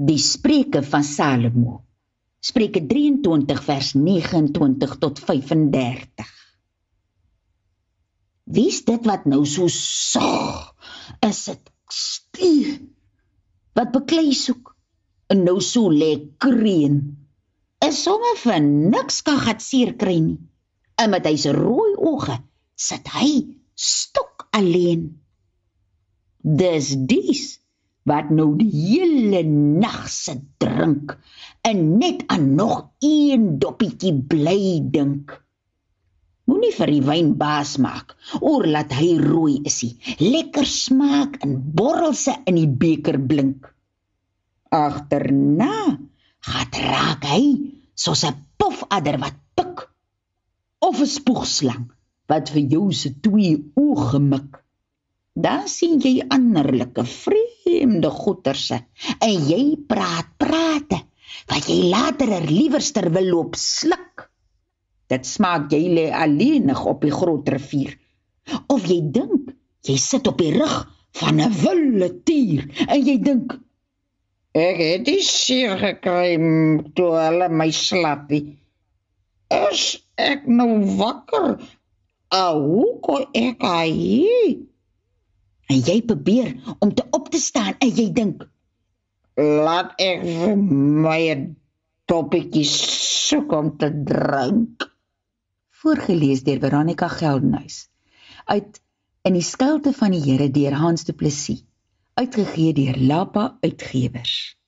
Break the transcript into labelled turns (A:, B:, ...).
A: Die Spreuke van Salomo. Spreuke 23 vers 29 tot 35. Wie's dit wat nou so sag? Is dit stier? Wat beklei soek? En nou so lê kreun. Is sommer vir niks kan gat seer kry nie. En met hy se rooi oë sit hy stok alleen. Dis dies wat nou die hele nag se drink en net aan nog een doppietjie bly dink. Moenie vir die wyn baas maak oor laat hy rooi is hy. Lekker smaak en borrelse in die beker blink. Agterna gaan raak hy soos 'n pofadder wat pik of 'n spoegslang wat vir jou se twee oë gemik. Dan sien jy anderlike vreemde goeterse en jy praat prate wat jy later er liewerster wil loop sluk. Dit smaak jy lê alleenig op die groot rivier. Of jy dink jy sit op die rug van 'n wilde tier en jy dink ek het die seer gekry toe hulle my slapie. Is ek nou wakker? Au, ko ek ai. En jy probeer om te op te staan en jy dink laat ek vir my 'n toppetjie soek om te drink.
B: Voorgeles deur Veronica Geldenhuys. Uit in die skuilte van die Here deur Hans Du Plessis. Uitgegee deur Lapa Uitgewers